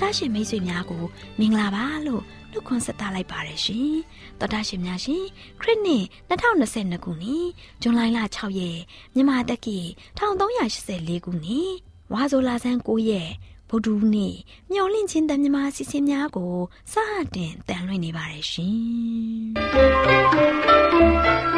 တော်တာရှင်မိတ်ဆွေများကိုမင်္ဂလာပါလို့နှုတ်ခွန်းဆက်သလိုက်ပါတယ်ရှင်။တော်တာရှင်များရှင်ခရစ်နှစ်2022ခုနှစ်ဇွန်လ6ရက်မြန်မာတက္ကီ1384ခုနှစ်ဝါဆိုလာဆန်း9ရက်ဗုဒ္ဓဦးနေ့မျော်လင့်ခြင်းတန်မြမာစီစဉ်များကိုစတင်တန်လွင့်နေပါတယ်ရှင်။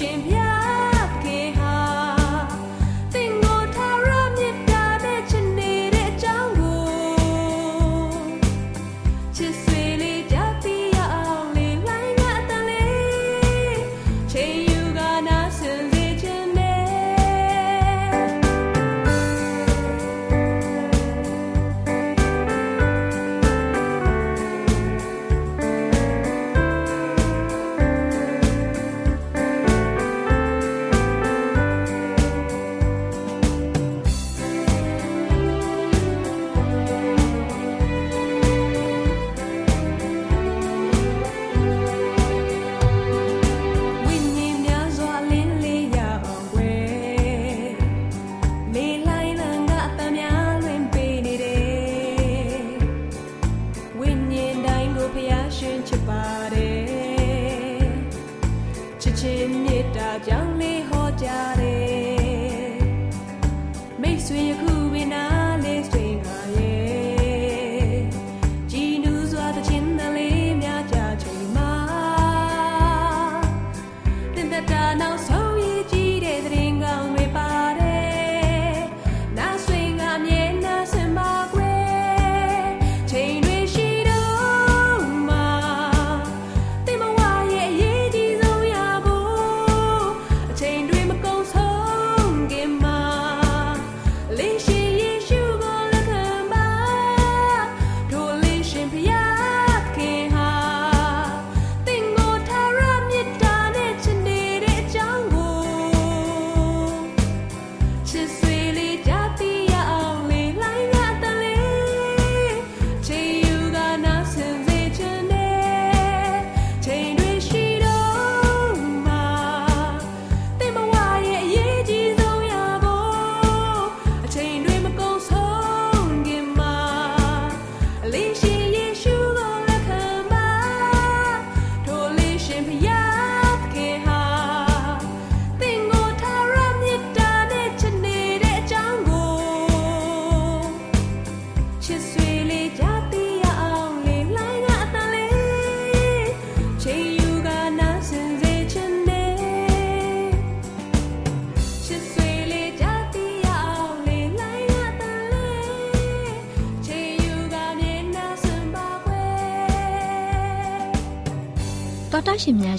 siebie. ဖျားရှင်ချစ်ပါတယ်ချစ်ချင်းမေတ္တာကြောင့်လေးဟောကြတယ်မိတ်ဆွေယခုပင်နာ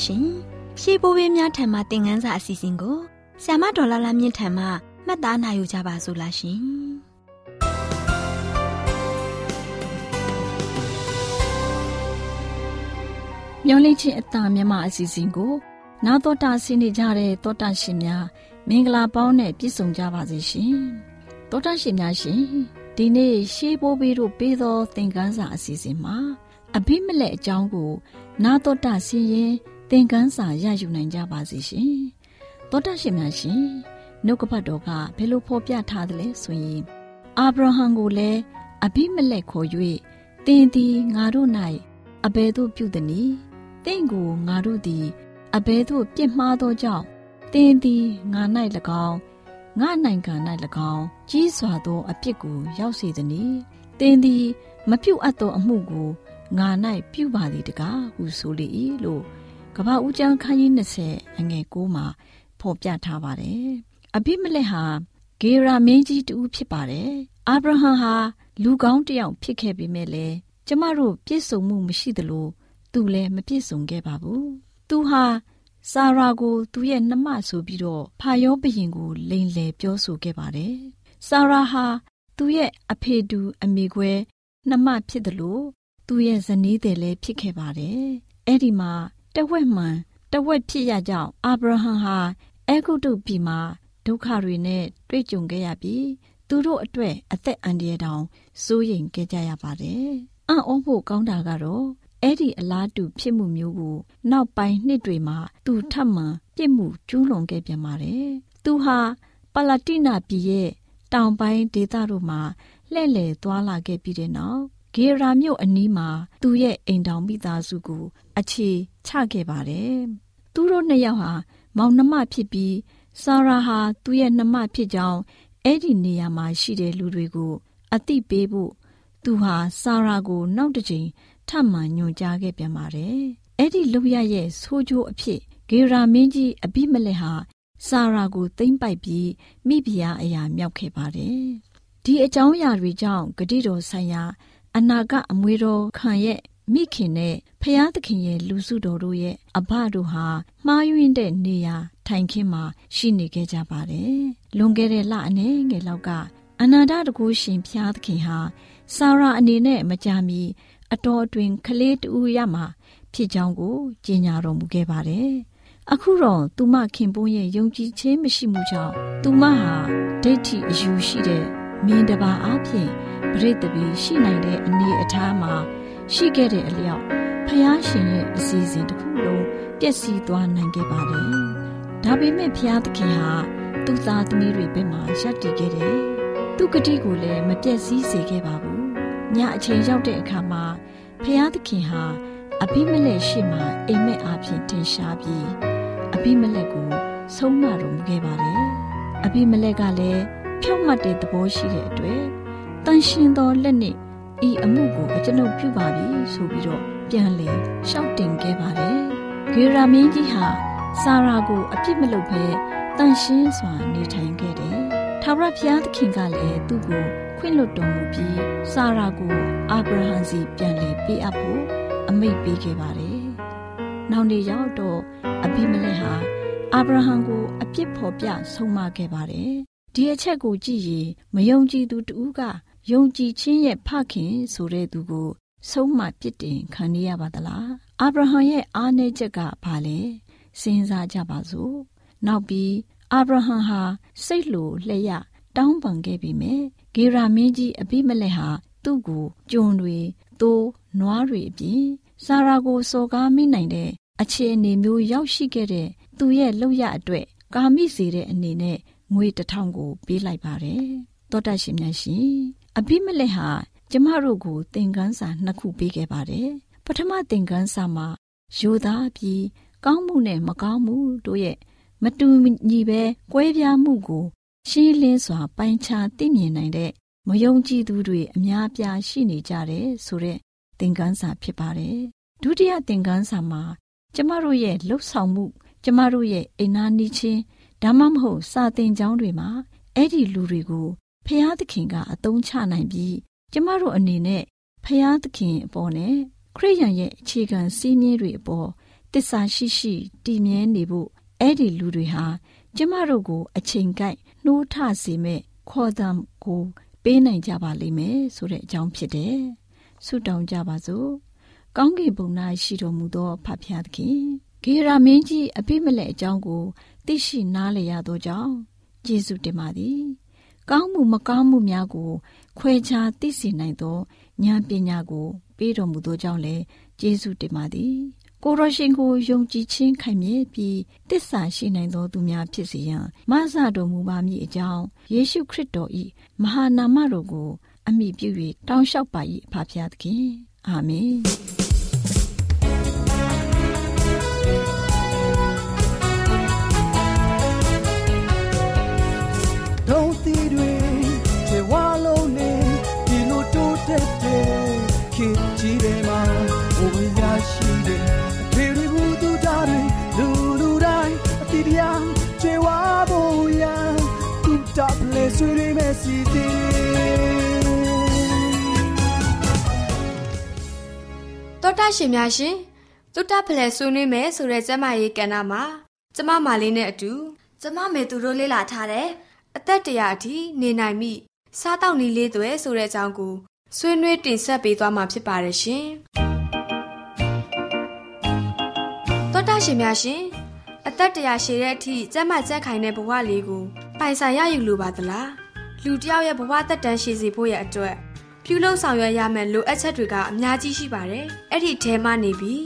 ရှင်များရှင်ရှေးဘိုးဘေးများထံမှသင်ခန်းစာအစီအစဉ်ကိုဆ iam ဒေါ်လာလာမြင့်ထံမှမှတ်သားနိုင်ယူကြပါစို့လားရှင်မျောလင့်ချင်းအတာမြမအစီအစဉ်ကိုနာတော်တာဆင်းနေကြတဲ့တောတာရှင်များမင်္ဂလာပေါင်းနဲ့ပြည့်စုံကြပါစေရှင်တောတာရှင်များရှင်ဒီနေ့ရှေးဘိုးဘေးတို့ပေးသောသင်ခန်းစာအစီအစဉ်မှာအဘိမလက်အကြောင်းကို နာတော်တာဆင်းရင် သင်ခန်းစာရယူနိုင်ကြပါစေရှင်တောတာရှင်များရှင်နှုတ်ကပတ်တော်ကဘယ်လိုဖော်ပြထားသလဲဆိုရင်အာဗြဟံကိုလည်းအဘိမလက်ခေါ်၍သင်သည်ငါတို့၌အဘယ်သို့ပြုသနည်းတင့်ကိုငါတို့သည်အဘယ်သို့ပြစ်မှားသောကြောင့်တင်းသည်ငါ၌၎င်းငါနိုင်ငံ၌၎င်းကြီးစွာသောအပြစ်ကိုရောက်စေသည်။တင်းသည် မပြုတ်အပ်သောအမှုကိုငါ၌ပြုပါသည်တကားဟုဆိုလေ၏လို့ ကပ္ပဦးကျမ်းခန်းကြီး20အငယ်9မှာဖော်ပြထားပါတယ်။အဘိမလက်ဟာဂေရာမင်းကြီးတူဖြစ်ပါတယ်။အာဗြဟံဟာလူကောင်းတစ်ယောက်ဖြစ်ခဲ့ပေမဲ့လည်းကျမတို့ပြည့်စုံမှုမရှိသလိုသူလည်းမပြည့်စုံခဲ့ပါဘူး။သူဟာဆာရာကိုသူ့ရဲ့နှမဆိုပြီးတော့ဖာယောဘရင်ကိုလိန်လည်ပြောဆိုခဲ့ပါတယ်။ဆာရာဟာသူ့ရဲ့အဖေတူအမေခွဲနှမဖြစ်တယ်လို့သူ့ရဲ့ဇနီးတယ်လည်းဖြစ်ခဲ့ပါတယ်။အဲ့ဒီမှာ တဝက်မှန်တဝက်ဖြစ်ရကြောင်းအာဗြဟံဟာအဲဂုတ်တုပြည်မှာဒုက္ခတွေနဲ့တွေ့ကြုံခဲ့ရပြီးသူတို့အတွက်အသက်အန္တရာယ်တောင်စိုးရိမ်ခဲ့ကြရပါတယ်။အံ့ဩဖို့ကောင်းတာကတော့အဲ့ဒီအလားတူဖြစ်မှုမျိုးကိုနောက်ပိုင်းနှစ်တွေမှာသူထပ်မံပြစ်မှုကျူးလွန်ခဲ့ပြန်ပါတယ်။သူဟာပလတိနာပြည်ရဲ့တောင်ပိုင်းဒေသတို့မှာလှည့်လည်သွားလာခဲ့ပြီးတဲ့နောက် ဂေရာမြို့အနီးမှာ သူ့ရဲ့အိမ်တောင်မိသားစုကို အခြေချခဲ့ပါတယ်။သူတို့နှစ်ယောက်ဟာ မောင်နှမဖြစ်ပြီး ဆာရာဟာ သူ့ရဲ့နှမဖြစ်ကြောင်း အဲ့ဒီနေရာမှာရှိတဲ့လူတွေကို အသိပေးဖို့ သူဟာ ဆာရာကို နောက်တစ်ချိန်ထပ်မံညွှန်ကြားခဲ့ပြန်ပါတယ်။အဲ့ဒီလူရရဲ့ ဆိုးကျိုးအဖြစ် ဂေရာမင်းကြီး အဘိမလက်ဟာ ဆာရာကို သိမ့်ပိုက်ပြီး မိဖုရားအရာမြောက်ခဲ့ပါတယ်။ဒီအကြောင်းအရာတွေကြောင့် ဂတိတော်ဆိုင်ရာ အနာကအမွေတော်ခံရဲ့မိခင်နဲ့ဖျားသခင်ရဲ့လူစုတော်တို့ရဲ့အဘတို့ဟာမှားယွင်းတဲ့နေရာထိုင်ခင်းမှာရှိနေခဲ့ကြပါတယ်။လွန်ခဲ့တဲ့လအနည်းငယ်လောက်ကအနန္တတကူရှင်ဖျားသခင်ဟာဆာရာအနေနဲ့မကြမီအတော်အတွင်ကလေးတူရမှာဖြစ်ကြောင်းကိုကြေညာတော်မူခဲ့ပါတယ်။အခုတော့သူမခင်ပွန်းရဲ့ယုံကြည်ခြင်းမရှိမှုကြောင့်သူမဟာဒိဋ္ဌိအယူရှိတဲ့မင်းတပါအဖြစ် ပြိတ္တပီရှိနိုင်တဲ့အနေအထားမှာရှိခဲ့တဲ့အလျောက်ဖယားရှင်ရဲ့အစီအစဉ်တစ်ခုလုံးပျက်စီးသွားနိုင်ခဲ့ပါတယ်။ဒါပေမဲ့ဖယားသခင်ဟာသူ့သားသမီးတွေဘက်မှာရပ်တည်ခဲ့တယ်။သူ့ဂတိကိုလည်းမပျက်စီးစေခဲ့ပါဘူးညအချိန်ရောက်တဲ့အခါမှာဖျားသခင်ဟာအဘိမလက်ရှိမှအိမ်မက်အားဖြင့်တင်ရှားပြီးအဘိမလက်ကိုဆုံးမတော်မူခဲ့ပါတယ်။အဘိမလက်ကလည်းဖြောင့်မတ်တဲ့သဘောရှိတဲ့အတွက် တန်ရှင်သောလက်နဲ့ဤအမှုကိုအကျွန်ုပ်ပြုပါပြီဆိုပြီးတော့ပြန်လေရှောက်တင်ခဲ့ပါတယ်။ဂေရာမင်းကြီးဟာဆာရာကိုအပြစ်မလုပ်ဘဲတန်ရှင်းစွာနေထိုင်ခဲ့တယ်။ထာဝရဘုရားသခင်ကလည်းသူ့ကိုခွင့်လွတ်တော်မူပြီးဆာရာကိုအာဗြဟံစီပြန်လည်ပေးအပ်ဖို့အမိန့်ပေးခဲ့ပါတယ်။နောက်နေ့ရောက်တော့အဘိမလက်ဟာအာဗြဟံကိုအပြစ်ဖော်ပြဆုံးမခဲ့ပါတယ်။ဒီအချက်ကိုကြည့်ရင်မယုံကြည်သူတူက ယုံကြည်ခြင်းရဲ့ဖခင်ဆိုတဲ့သူကို ဆုံးမပြစ်တင်ခံရပါသလား။အာဗြဟံရဲ့အားနည်းချက်ကဘာလဲစဉ်းစားကြပါစို့။နောက်ပြီးအာဗြဟံဟာစိတ်လိုလျက်တောင်းပန်ခဲ့ပြီမယ်ဂေရာမင်းကြီးအဘိမလက်ဟာသူ့ကိုကြုံတွေသိုးနွားတွေအပြင်ဆာရာကိုစော်ကားမိနိုင်တဲ့အခြေအနေမျိုးရောက်ရှိခဲ့တဲ့သူရဲ့လောက်ရအတွက်ကာမိစေတဲ့အနေနဲ့ငွေတစ်ထောင်ကိုပေးလိုက်ပါတယ်တောတရှင်များရှင် အဘိမလက်ဟာကျမတို့ကိုသင်ခန်းစာနှစ်ခုပေးခဲ့ပါတယ်ပထမသင်ခန်းစာမှာယူသားပြီးကောင်းမှုနဲ့မကောင်းမှုတို့ရဲ့မတူညီပဲကွဲပြားမှုကိုရှင်းလင်းစွာပိုင်းခြားသိမြင်နိုင်တဲ့မယုံကြည်သူတွေအများပြားရှိနေကြတယ်ဆိုတဲ့သင်ခန်းစာဖြစ်ပါတယ်။ဒုတိယသင်ခန်းစာမှာ ကျမတို့ရဲ့လှုပ်ဆောင်မှု ကျမတို့ရဲ့အိမ်နာနီးချင်းဒါမှမဟုတ်စာသင်ကျောင်းတွေမှာအဲ့ဒီလူတွေကို ဖျားသခင်ကအသုံးချနိုင်ပြီးကျမတို့အနေနဲ့ဖျားသခင်အပေါ်နဲ့ခရိယန်ရဲ့အခြေခံစည်းမျဉ်းတွေအပေါ်တစ္ဆာရှိရှိတည်မြဲနေဖို့အဲ့ဒီလူတွေဟာကျမတို့ကို အချိန်ကိုက်နှိုးထစေမဲ့ခေါ်သံကိုပေးနိုင်ကြပါလိမ့်မယ်ဆိုတဲ့အကြောင်းဖြစ်တယ်။ဆုတောင်းကြပါစို့။ကောင်းကင်ဘုံ၌ရှိတော်မူသောဖဖျားသခင်ဂေရာမင်းကြီးအပြစ်မလဲအကြောင်းကိုသိရှိနားလည်ရသောကြောင့်ယေရှုတင်ပါသည်။ ကောင်းမှုမကောင်းမှုများကို ခွဲခြားသိစေနိုင်သောဉာဏ်ပညာကို ပေးတော်မူသောကြောင့်လည်းယေရှုတင်ပါသည်။ကိုရရှင်ကိုယုံကြည်ခြင်းခိုင်မြဲပြီးတစ္ဆာရှိနိုင်သောသူများဖြစ်စေရန်မဆတော်မူပါမည်အကြောင်းယေရှုခရစ်တော်၏မဟာနာမတော်ကို အမိပြု၍တောင်းလျှောက်ပါ၏အဖဖျားသခင်အာမင် တော်တာရှင်များရှင်တုတ္တဖလဲဆွေးနွေးမယ်ဆိုတဲ့ကျမရေးကဏ္ဍမှာကျမမာလေးနဲ့အတူကျမမေသူတို့လေ့လာထားတဲ့အသက်တရာအထိနေနိုင်မိစားတောက်နီလေးတွေဆိုတဲ့အကြောင်းကိုဆွေးနွေးတင်ဆက်ပေးသွားမှာဖြစ်ပါတယ်ရှင်တော်တာရှင်များရှင်အသက်တရာရှည်တဲ့အထိကျမကြက်ခိုင်တဲ့ဘဝလေးကိုပိုင်ဆိုင်ရယူလိုပါသလားလူတစ်ယောက်ရဲ့ဘဝသက်တမ်းရှည်စေဖို့ရဲ့အတွက် ပြုလုပ်ဆောင်ရွက်ရမယ့်လိုအပ်ချက်တွေကအများကြီးရှိပါတယ်။အဲ့ဒီထဲမှနေပြီး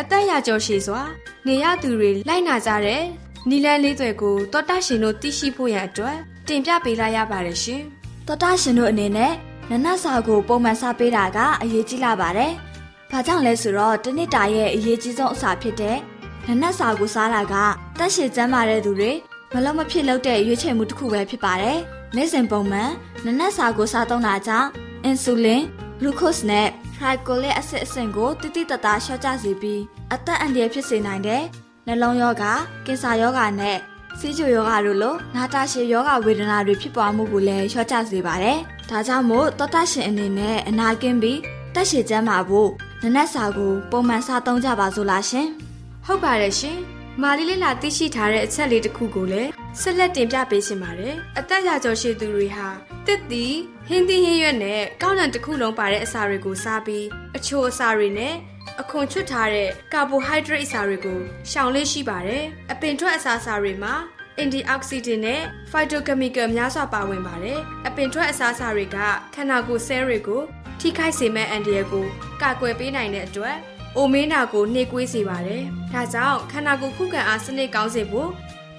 အသက်ရကျော်ရှည်စွာ နေရသူတွေလိုက်နာကြတဲ့နီလန်းလေးတွေကိုတောတာရှင်တို့သိရှိဖို့ရန်အတွက်တင်ပြပေးလိုက်ရပါတယ်ရှင်တော်တာရှင်တို့အနေနဲ့နနတ်စာကိုပုံမှန်စားပေးတာကအရေးကြီးလာပါတယ်။ဘာကြောင့်လဲဆိုတော့တနစ်တာရဲ့အရေးကြီးဆုံးအစာဖြစ်တဲ့နနတ်စာကိုစားတာကတက်ရှည်ကျန်းမာတဲ့သူတွေမလုံးမဖြစ်လို့တဲ့ရွေးချယ်မှုတစ်ခုပဲဖြစ်ပါတယ်။နေ့စဉ်ပုံမှန်နနတ်စာကိုစားသုံးတာကြောင့် အင်ဆူလင်ဂလူကို့စ်နဲ့ထရိုက်ကိုလက်အဆစ်အဆင့်ကိုတိတိတသားလျှော့ချစေပြီးအသက်အန္တရာယ်ဖြစ်စေနိုင်တဲ့နှလုံးရောဂါကင်ဆာရောဂါနဲ့ဆီးချိုယောဂါတို့လိုနာတာရှည်ယောဂဝေဒနာတွေဖြစ်ပွားမှုကိုလည်းလျှော့ချစေပါတယ်။ဒါကြောင့်မို့တောတာရှင်အနေနဲ့အနာကင်းပြီးတက်ရှည်ကျန်းမာဖို့နနက်စာကိုပုံမှန်စားသုံးကြပါစို့လားရှင်။ဟုတ်ပါတယ်ရှင်။မာလေးလေးလာသိရှိထားတဲ့အချက်လေးတစ်ခုကိုလည်း ဆက်လက်တင်ပြပေးရှင်ပါတယ်။အသက်ရကျော်ရှည်သူတွေဟာတစ်သီးဟင်းသီးဟင်းရွက်နဲ့ကောက်နံတစ်ခုလုံးပါတဲ့အစာတွေကိုစားပြီးအချိုအစာတွေနဲ့အခွန်ချွတ်ထားတဲ့ကာဘိုဟိုက်ဒရိတ်အစာတွေကိုရှောင်လေးရှိပါတယ်။အပင်ထွက်အစာအစာတွေမှာအန်တီအောက်ဆီဒင့်နဲ့ဖိုက်တိုကက်မီကယ်များစွာပါဝင်ပါတယ်။အပင်ထွက်အစားအစာတွေကခန္ဓာကိုယ်ဆဲတွေကိုထိခိုက်စေမဲ့အန်တီရယ်ကိုကာကွယ်ပေးနိုင်တဲ့အတွက်အိုမင်းနာကိုနှိကွေးစေပါတယ်။ဒါကြောင့်ခန္ဓာကိုယ်ခုခံအားစနစ်ကောင်းစေဖို့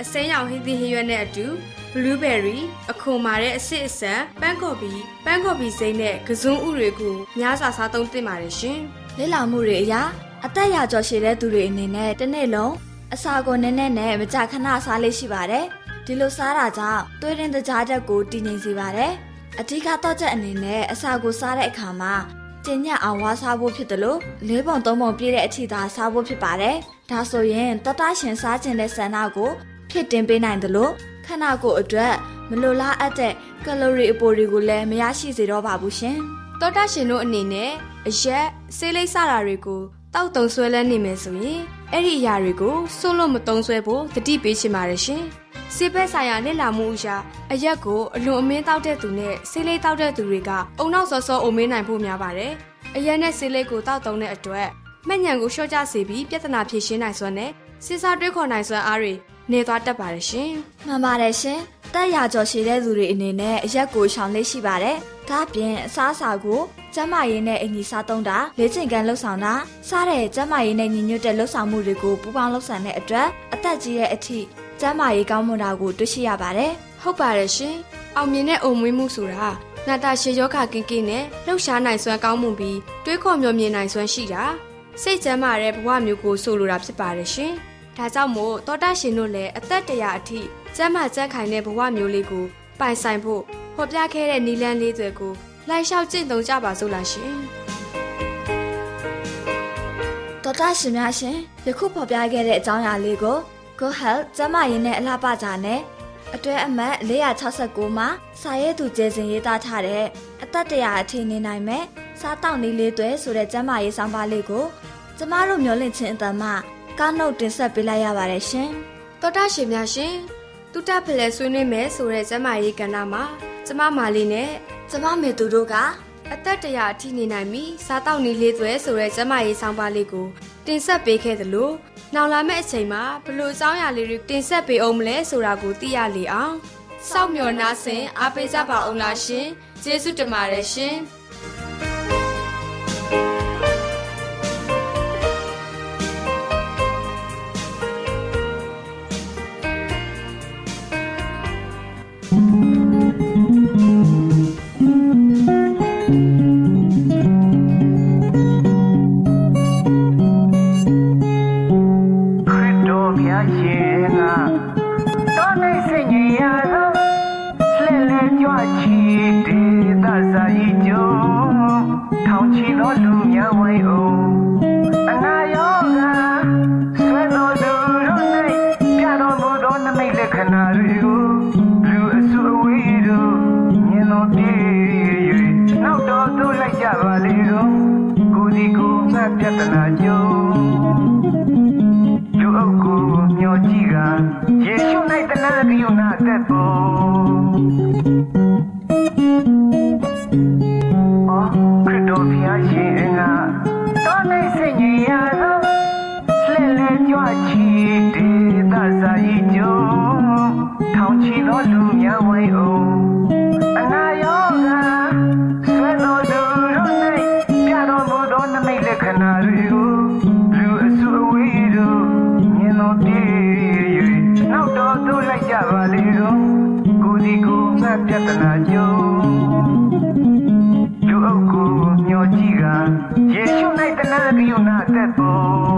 အစင်းရောင်ဟင်းသီးဟင်းရွက်နဲ့အတူ blueberry အခွန်မာတဲ့အစစ်အဆန်ပန်းကော်ပီပန်းကော်ပီစိမ့်နဲ့ကစွန်းဥတွေကိုများစွာစားသုံးသင့်ပါတယ်ရှင်။လေ့လာမှုတွေအရအသက်ရကျော်ရှည်တဲ့သူတွေအနေနဲ့တစ်နေ့လုံးအစာကိုနည်းနည်းနဲ့မကြခဏစားလေးရှိပါတယ်။ဒီလိုစားတာကြောင့်သွေးရင်းတကြားချက်ကိုတည်ငြိမ်စေပါတယ်။အဓိကတော့ချက်အနေနဲ့အစာကိုစားတဲ့အခါမှာကျဉ်ညက်အောင်ဝါစားဖို့ဖြစ်တယ်လို့လေးပုံသုံးပုံပြည့်တဲ့အထိသာစားဖို့ဖြစ်ပါတယ်။ဒါဆိုရင်တတရှင်စားခြင်းတဲ့ဆန္ဒကို ဖြစ်တင်ပေးနိုင်တယ်လို့ခန္ဓာကိုယ်အတွက်မလိုလားအပ်တဲ့ကယ်လိုရီအပိုတွေကိုလည်းမရရှိစေတော့ပါဘူးရှင်။တောတာရှင်တို့အနေနဲ့အရက်ဆေးလိပ်စတာတွေကိုတောက်တုံဆွဲလဲနေမယ်ဆိုရင်အဲ့ဒီအရာတွေကိုစွန့်လို့မတုံဆွဲဖို့တတိပေးချင်ပါတယ်ရှင်။ဆေးဘက်ဆိုင်ရာလေ့လာမှုအရာအရက်ကိုအလွန်အမင်းတောက်တဲ့သူနဲ့ဆေးလိပ်တောက်တဲ့သူတွေကအုံနောက်စောစောအုံမင်းနိုင်ဖို့များပါတယ်။အရက်နဲ့ဆေးလိပ်ကိုတောက်တုံတဲ့အတွက်မှတ်ဉဏ်ကိုလျှော့ချစေပြီးပြဿနာဖြေရှင်းနိုင်စွမ်းနဲ့စစ်စားတွေးခေါ်နိုင်စွမ်းအားတွေ နေသွားတတ်ပါတယ်ရှင်။မှန်ပါတယ်ရှင်။တက်ရကျော်ရှိတဲ့သူတွေအနေနဲ့အရက်ကိုရှောင်လေးရှိပါတယ်။ဒါ့အပြင်အစားအစာကိုကျန်းမာရေးနဲ့အညီစားသုံးတာလေ့ကျင့်ခန်းလှုပ်ဆောင်တာစားတဲ့ကျန်းမာရေးနဲ့ညီညွတ်တဲ့လှုပ်ဆောင်မှုတွေကိုပူးပေါင်းလှုပ်ဆောင်တဲ့အတွက်အသက်ကြီးတဲ့အထိကျန်းမာရေးကောင်းမွန်တာကိုတွေ့ရှိရပါတယ်ဟုတ်ပါတယ်ရှင်။အောင်မြင်တဲ့အုံမွေးမှုဆိုတာနာတာရှည်ယောဂကင်းကင်းနဲ့လှုပ်ရှားနိုင်စွမ်းကောင်းမှုပြီးတွေးခေါ်မျှော်မြင်နိုင်စွမ်းရှိတာစိတ်ကျန်းမာတဲ့ဘဝမျိုးကိုဆိုလိုတာဖြစ်ပါတယ်ရှင်။ ဒါကြောင့်မို့တောတာရှင်တို့လည်းအသက်တရာအထိကျန်းမာကြံ့ခိုင်တဲ့ဘဝမျိုးလေးကိုပိုင်ဆိုင်ဖို့ဟောပြခဲ့တဲ့နီလန်းလေးတွေကိုလိုက်လျှောက်ကျင့်သုံးကြပါစို့လားရှင်။။ဒေါက်တာရှင်များရှင်ယခုဖော်ပြခဲ့တဲ့အကြောင်းအရာလေးကို Go Health ကျန်းမာရေးနဲ့အလှပကြနဲ့အတွဲအမှတ်469မှာစာရေးသူကျေစင်ရေးသားထားတဲ့အသက်တရာအထိနေနိုင်မဲ့စားတောက်နည်းလေးတွေဆိုတဲ့ကျန်းမာရေးဆောင်ပါလေးကိုကျမတို့မျှဝင့်ခြင်းအတမ ကားနှုတ်တင်ဆက်ပေးလိုက်ရပါတယ်ရှင်တော်တာရှင်များရှင်တူတာဖလဲဆွေးနွေးမယ်ဆိုတဲ့ကျမရေးကဏ္ဍမှာကျမမာလေးနဲ့ကျမမေသူတို့ကအသက်တရာအထိနေနိုင်ပြီစားတောက်နေလေးသွဲဆိုတဲ့ကျမရေးဆောင်ပါလေးကိုတင်ဆက်ပေးခဲ့သလိုနောက်လာမယ့်အချိန်မှာဘလို့အကြောင်းအရာလေးတွေတင်ဆက်ပေးအောင်မလဲဆိုတာကိုသိရလေအောင်စောင့်မျှော်နှားဆင်အားပေးကြပါအောင်လားရှင်ကျေးဇူးတင်ပါတယ်ရှင် ပါလေတော့ကိုယ်ဒီကိုယ်ငှက်ပြဿနာကြုံလူအုပ်ကိုမျောကြည့်ကယေရှု၌တနာကရုဏာတက်ပေါ်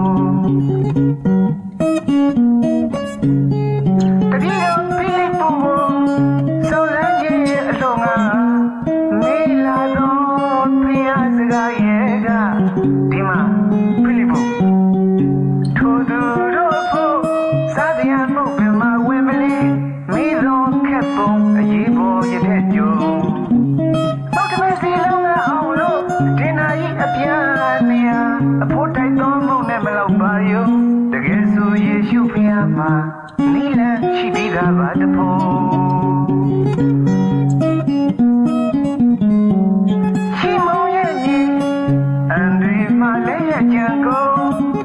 ကြံ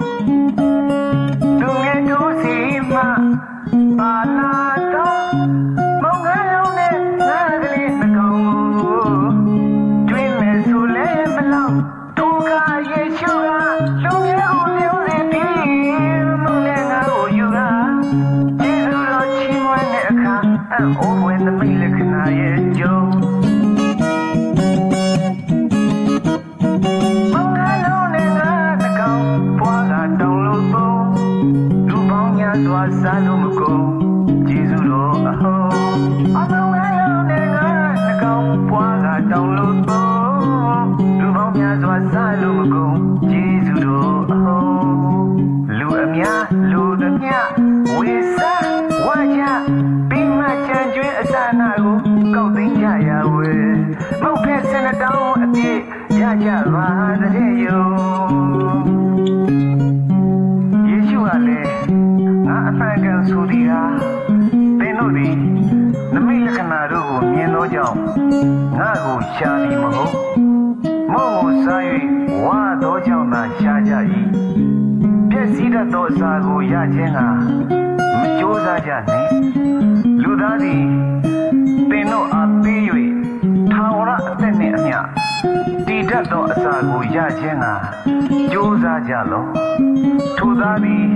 ကြပါတဲ့ယုံယေရှုကလည်းငါအဖန်ကန်ဆိုသည်ဟာသင်တို့သည်နမိတ်လက္ခဏာတို့ကိုမြင်သောကြောင့်ငါကိုရှာသည်မဟုတ်မုံကိုစား၍ဝါသောကြောင့်သာရှာကြ၏ပြည့်စည်တတ်သောအစာကိုရခြင်းကမကြိုးစားကြနှင့်လူသားသည်သင်တို့ တည်တတ်သောအစာကိုရခြင်းကကြိုးစားကြလော့ထိုသားသည်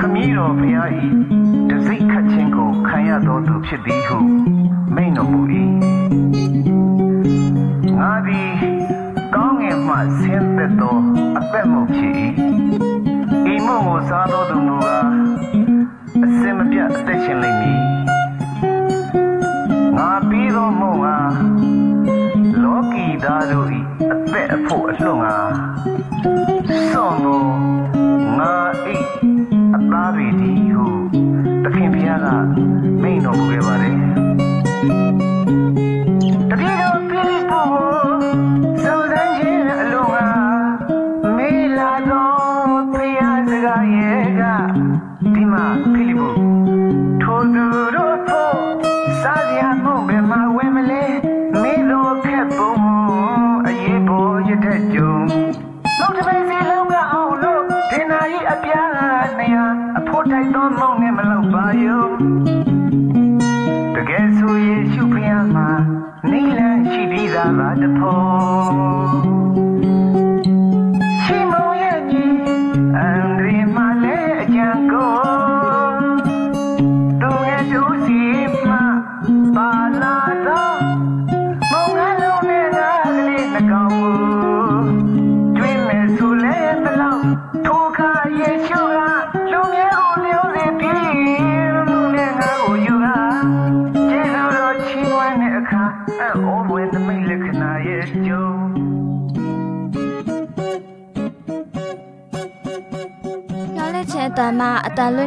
ခမည်းတော်ဘုရား၏တစိတ်ခတ်ခြင်းကိုခံရသောသူဖြစ်သည်ဟုမိန့်တော်မူ၏ငါသည်ကောင်းငင်မှဆင်းသက်သောအသက်မှုဖြစ်၏ဤမှုကိုစားသောသူမူကား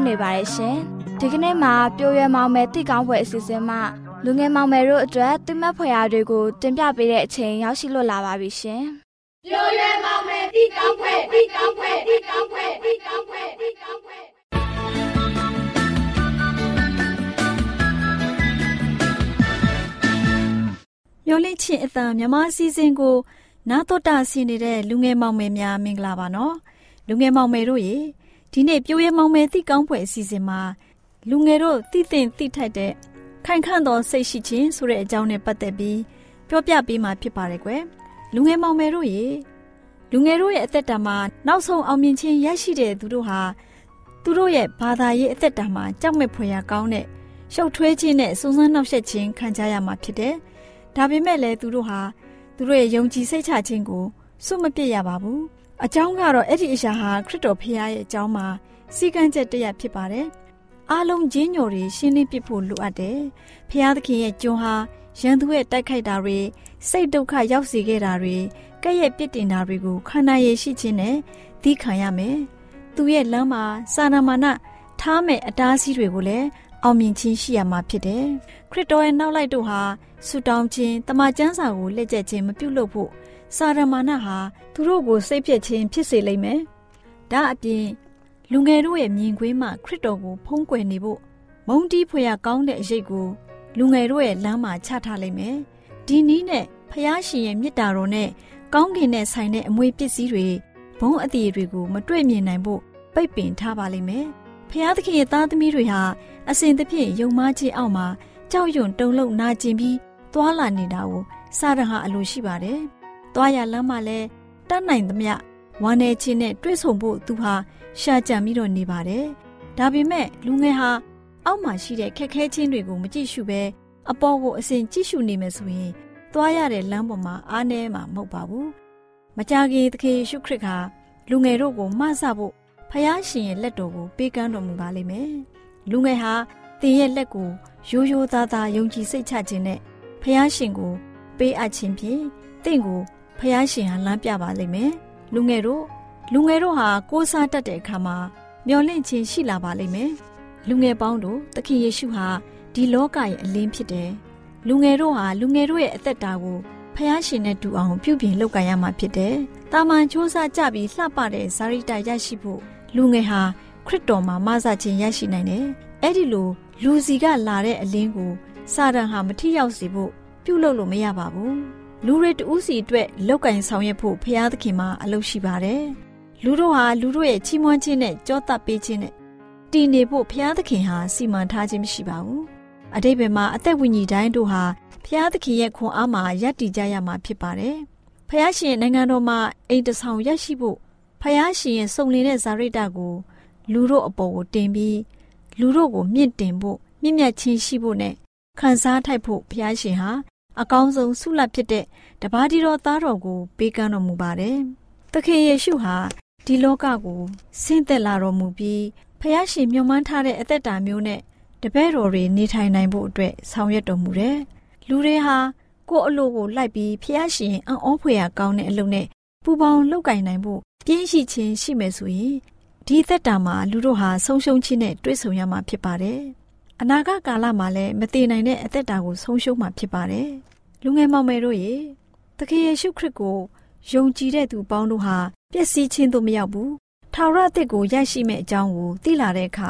န်လွတ်နေပါရဲ့ရှင်ဒီကနေ့မှာပြိုရွယ်မောင်မယ်တိကောင်းပွဲအစီအစဉ်မှာလူငယ်မောင်မယ်တို့အတွက်တိမတ်ဖွယ်ရာတွေကိုတင်ပြပေးတဲ့အချိန်ရောက်ရှိလို့လာပါပြီရှင်ပြိုရွယ်မောင်မယ်တီကောင်းခွဲတီကောင်းခွဲတီကောင်းခွဲတီကောင်းခွဲတီကောင်းခွဲမျောလင့်ချင်းအတန်မြမအစည်းအစဉ်ကိုနာတော်တာဆင်းနေတဲ့လူငယ်မောင်မယ်များမင်္ဂလာပါနော်လူငယ်မောင်မယ်တို့ရေ ဒီနေ့ပြိုးရဲမောင်မယ်တိကောင်းဖွယ်အစီအစဉ်မှာလူငယ်တို့တိသင်တိထိုက်တဲ့ခိုင်ခန့်သောစိတ်ရှိခြင်းဆိုတဲ့အကြောင်းနဲ့ပတ်သက်ပြီးပြောပြပေးမှာဖြစ်ပါတယ်ကွယ်လူငယ်မောင်မယ်တို့ရေလူငယ်တို့ရဲ့အသက်တာမှာနောက်ဆုံးအောင်မြင်ခြင်းရရှိတဲ့သူတို့ဟာသူတို့ရဲ့ဘာသာရေးအသက်တာမှာကြောက်မဲ့ဖွယ်ရာကောင်းတဲ့ရှုပ်ထွေးခြင်းနဲ့စုံစမ်းနှောက်ယှက်ခြင်းခံကြရမှာဖြစ်တယ်။ဒါပေမဲ့လည်းသူတို့ဟာသူတို့ရဲ့ယုံကြည်စိတ်ချခြင်းကိုစွန့်မပစ်ရပါဘူး။ အကြောင်းကတော့အဲ့ဒီအရာဟာခရစ်တော်ဖခင်ရဲ့အကြောင်းမှာစီကံချက်တရဖြစ်ပါတယ်။အားလုံးချင်းညိုတွေရှင်းလင်းပြဖို့လိုအပ်တယ်။ဖခင်သခင်ရဲ့ကြွန်ဟာရန်သူရဲ့တိုက်ခိုက်တာတွေစိတ်ဒုက္ခရောက်စေခဲ့တာတွေကဲ့ရဲ့ပြစ်တင်တာတွေကိုခန္ဓာရည်ရှိခြင်းနဲ့သီးခံရမယ်။သူရဲ့လမ်းမှာစာနာမာနထားမဲ့အတားအဆီးတွေကိုလည်းအောင်မြင်ခြင်းရှိရမှာဖြစ်တယ်။ခရစ်တော်ရဲ့နောက်လိုက်တို့ဟာဆူတောင်းခြင်းတမန်ကျမ်းစာကိုလက်ကျက်ခြင်းမပြုလုပ်ဖို့ စာရမာနဟာသူတို့ကိုစိတ်ပြည့်ခြင်းဖြစ်စေလိမ့်မယ်။ဒါအပြင်လူငယ်တို့ရဲ့မြင်ကွင်းမှာခရစ်တော်ကိုဖုံးကွယ်နေဖို့မုန်းတီးဖွယ်ရကောင်းတဲ့အရေးကိုလူငယ်တို့ရဲ့လမ်းမှာချထားလိမ့်မယ်။ဒီနည်းနဲ့ဖျားရှင်ရဲ့မေတ္တာတော်နဲ့ကောင်းကင်နဲ့ဆိုင်တဲ့အမွေပစ္စည်းတွေဘုံအတည်တွေကိုမတွေ့မြင်နိုင်ဖို့ပိတ်ပင်ထားပါလိမ့်မယ်။ဖျားသခင်ရဲ့သားသမီးတွေဟာအစဉ်သဖြင့်ယုံမားခြင်းအောက်မှာကြောက်ရွံ့တုန်လှုပ်နာကျင်ပြီးသွာလာနေတာကိုစာရဟာအလိုရှိပါတယ်။ သွားရလမ်းမှာလဲတတ်နိုင်သမျှဝမ်းနေခြင်းနဲ့တွေ့ဆုံဖို့သူဟာရှာကြံပြီးတော့နေပါတယ်။ဒါပေမဲ့လူငယ်ဟာအောက်မှာရှိတဲ့ခက်ခဲခြင်းတွေကိုမကြည့်ရှုဘဲအပေါ်ကိုအစဉ်ကြည့်ရှုနေမယ်ဆိုရင်သွားရတဲ့လမ်းပေါ်မှာအားနည်းမှာမဟုတ်ပါဘူး။မကြခင်သခင်ယေရှုခရစ်ကလူငယ်တို့ကိုမဆဖို့ဖယားရှင်ရဲ့လက်တော်ကိုပေးကမ်းတော်မူပါလိမ့်မယ်။လူငယ်ဟာသင်ရဲ့လက်ကိုရိုးရိုးသားသားယုံကြည်စိတ်ချခြင်းနဲ့ဖယားရှင်ကိုပေးအပ်ခြင်းဖြင့်တင့်ကို ဖယားရှင်ဟာလမ်းပြပါလိမ့်မယ်။လူငယ်တို့လူငယ်တို့ဟာကိုးစားတတ်တဲ့အခါမှာမျော်လင့်ခြင်းရှိလာပါလိမ့်မယ်။လူငယ်ပေါင်းတို့သခင်ယေရှုဟာဒီလောကရဲ့အလင်းဖြစ်တယ်။လူငယ်တို့ဟာလူငယ်တို့ရဲ့အသက်တာကိုဖယားရှင်နဲ့တူအောင်ပြုပြင်လုပ်ကိုင်ရမှာဖြစ်တယ်။တာမန်စ조사ကြပြီးလှပတဲ့ဇာရိတရရှိဖို့လူငယ်ဟာခရစ်တော်မှာမဆခြင်းရရှိနိုင်တယ်။အဲ့ဒီလိုလူစီကလာတဲ့အလင်းကိုစာတန်ဟာမထိရောက်စေဖို့ပြုလုပ်လို့မရပါဘူး။ လူတွေတူးစီအတွက်လောက်ကင်ဆောင်ရွက်ဖို့ဖျားသခင်မှာအလုပ်ရှိပါတယ်။လူတို့ဟာလူတို့ရဲ့ချီးမွမ်းခြင်းနဲ့ကြောတပ်ပေးခြင်းနဲ့တည်နေဖို့ဖျားသခင်ဟာစီမံထားခြင်းမရှိပါဘူး။အတိတ်ဘယ်မှာအသက်ဝိညာဉ်တိုင်းတို့ဟာဖျားသခင်ရဲ့ခွန်အားမှာယက်တည်ကြရမှာဖြစ်ပါတယ်။ဖျားရှင်နိုင်ငံတော်မှာအိမ်တဆောင်ရရှိဖို့ဖျားရှင်ရဲ့စုံလင်တဲ့ဇာရိတကိုလူတို့အပေါ်ကိုတင်ပြီးလူတို့ကိုမြင့်တင်ဖို့မြင့်မြတ်ခြင်းရှိဖို့နဲ့ခံစားထိုက်ဖို့ဘုရားရှင်ဟာ အကောင်းဆုံးဆုလတ်ဖြစ်တဲ့တပါးတီတော်သားတော်ကိုပေးကမ်းတော်မူပါတယ်။သခင်ယေရှုဟာဒီလောကကိုဆင်းသက်လာတော်မူပြီးဘုရားရှင်မြှော်မှန်းထားတဲ့အသက်တာမျိုးနဲ့တပည့်တော်တွေနေထိုင်နိုင်ဖို့အတွက်ဆောင်ရွက်တော်မူတယ်။လူတွေဟာကိုယ့်အလိုကိုလိုက်ပြီးဘုရားရှင်အံ့ဩဖွယ်ရာကောင်းတဲ့အလုပ်နဲ့ပူပေါင်းလုပ်ကင်နိုင်ဖို့ပြင်းရှိခြင်းရှိမယ်ဆိုရင်ဒီသက်တာမှာလူတို့ဟာဆုံးရှုံးခြင်းနဲ့တွေ့ဆုံရမှာဖြစ်ပါတယ်။ အနာဂတ်ကာလမှာလည်းမတည်နိုင်တဲ့အသက်တာကိုဆုံးရှုံးမှာဖြစ်ပါတယ်။လူငယ်မောင်မယ်တို့ရေသခင်ယေရှုခရစ်ကိုယုံကြည်တဲ့သူပေါင်းတို့ဟာပျက်စီးခြင်းတို့မရောက်ဘူး။ထာဝရအသက်ကိုရရှိမဲ့အကြောင်းကိုသိလာတဲ့အခါ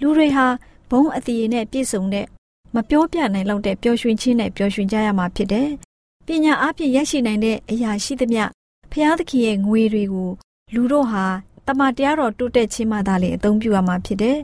လူတွေဟာဘုံအတည်နဲ့ပြည့်စုံတဲ့မပြောပြနိုင်လောက်တဲ့ပျော်ရွှင်ခြင်းနဲ့ပျော်ရွှင်ကြရမှာဖြစ်တယ်။ပညာအပြင်ရရှိနိုင်တဲ့အရာရှိသမျှဖျားသခင်ရဲ့ငွေတွေကိုလူတို့ဟာတမန်တရားတော်တိုးတက်ခြင်းမှသာလေအသုံးပြုရမှာဖြစ်တယ်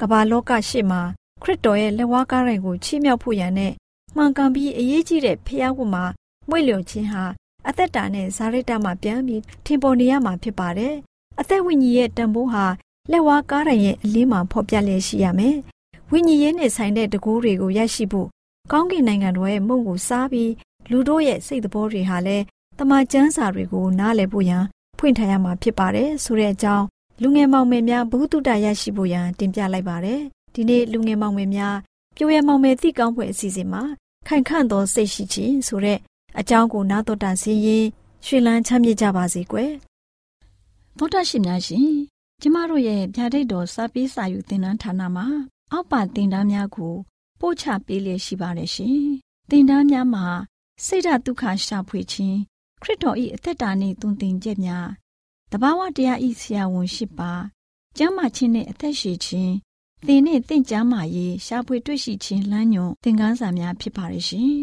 ကမ္ဘာလောကရှေ့မှာ ခရစ်တော်ရဲ့လက်ဝါးကားတိုင်ကိုချီးမြှောက်ဖို့ရန်နဲ့မှန်ကန်ပြီးအရေးကြီးတဲ့ဖျားဝတ်မှာမွေ့လျော်ခြင်းဟာအသက်တာနဲ့ဇာရိတမှာပြန်ပြီးထင်ပေါ်နေရမှာဖြစ်ပါတယ်။အသက်ဝိညာဉ်ရဲ့တန်ဖိုးဟာလက်ဝါးကားတိုင်ရဲ့အလင်းမှာဖော်ပြလျက်ရှိရမယ်။ဝိညာဉ်ရေးနဲ့ဆိုင်တဲ့တကူးတွေကိုရရှိဖို့ကောင်းကင်နိုင်ငံတော်ရဲ့မုံကိုစားပြီးလူတို့ရဲ့စိတ်သဘောတွေဟာလည်းတမန်ကျမ်းစာတွေကိုနားလည်ဖို့ရန်ဖွင့်ထားရမှာဖြစ်ပါတယ်ဆိုတဲ့အကြောင်းလူငယ်မောင်မယ်များဘုသူတ္တရရှိဖို့ရန်တင်ပြလိုက်ပါတယ် ဒီနေ့လူငယ်မောင်မယ်များပြိုရမောင်မယ်သိကောင်းဖွယ်အစီအစဉ်မှာခိုင်ခန့်သောစိတ်ရှိခြင်းဆိုတဲ့အကြောင်းကိုနားတော်တာစီရင်ရွှေလန်းချမ်းမြေ့ကြပါစေကွယ်သောတာရှင်များရှင်ကျမတို့ရဲ့ဗျာဒိတ်တော်စာပေးစာယူသင်တန်းဌာနမှာ အောက်ပါသင်တန်းများကို ပို့ချပေးလျက်ရှိပါတယ်ရှင်သင်တန်းများမှာစိတ်ဓာတ်ဒုက္ခရှာဖွေခြင်းခရစ်တော်၏အသက်တာနှင့်တုန်တင်ကြများတဘာဝတရားဤဆရာဝန်ရှိပါကျမ်းမာခြင်းနှင့်အသက်ရှည်ခြင်း သင်နှင့်တင့်ကြမာရေးရှားဖွေတွေ့ရှိခြင်းလမ်းညွန်သင်ခန်းစာများဖြစ်ပါရဲ့ရှင်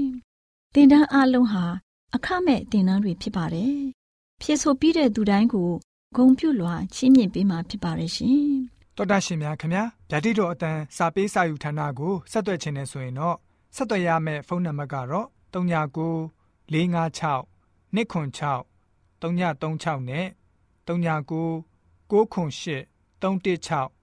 သင်တန်းအလုံးဟာအခမဲ့သင်တန်းတွေဖြစ်ပါတယ်ဖြစ်ဆိုပြီးတဲ့သူတိုင်းကိုဂုံပြုလွှာချီးမြှင့်ပေးမှာဖြစ်ပါရဲ့ရှင်တော်တာရှင်များခင်ဗျာဓာတိတော်အတန်းစာပေးစာယူဌာနကိုဆက်သွယ်ခြင်းနဲ့ဆိုရင်တော့ဆက်သွယ်ရမယ့်ဖုန်းနံပါတ်ကတော့39 656 296 336နဲ့39 98 316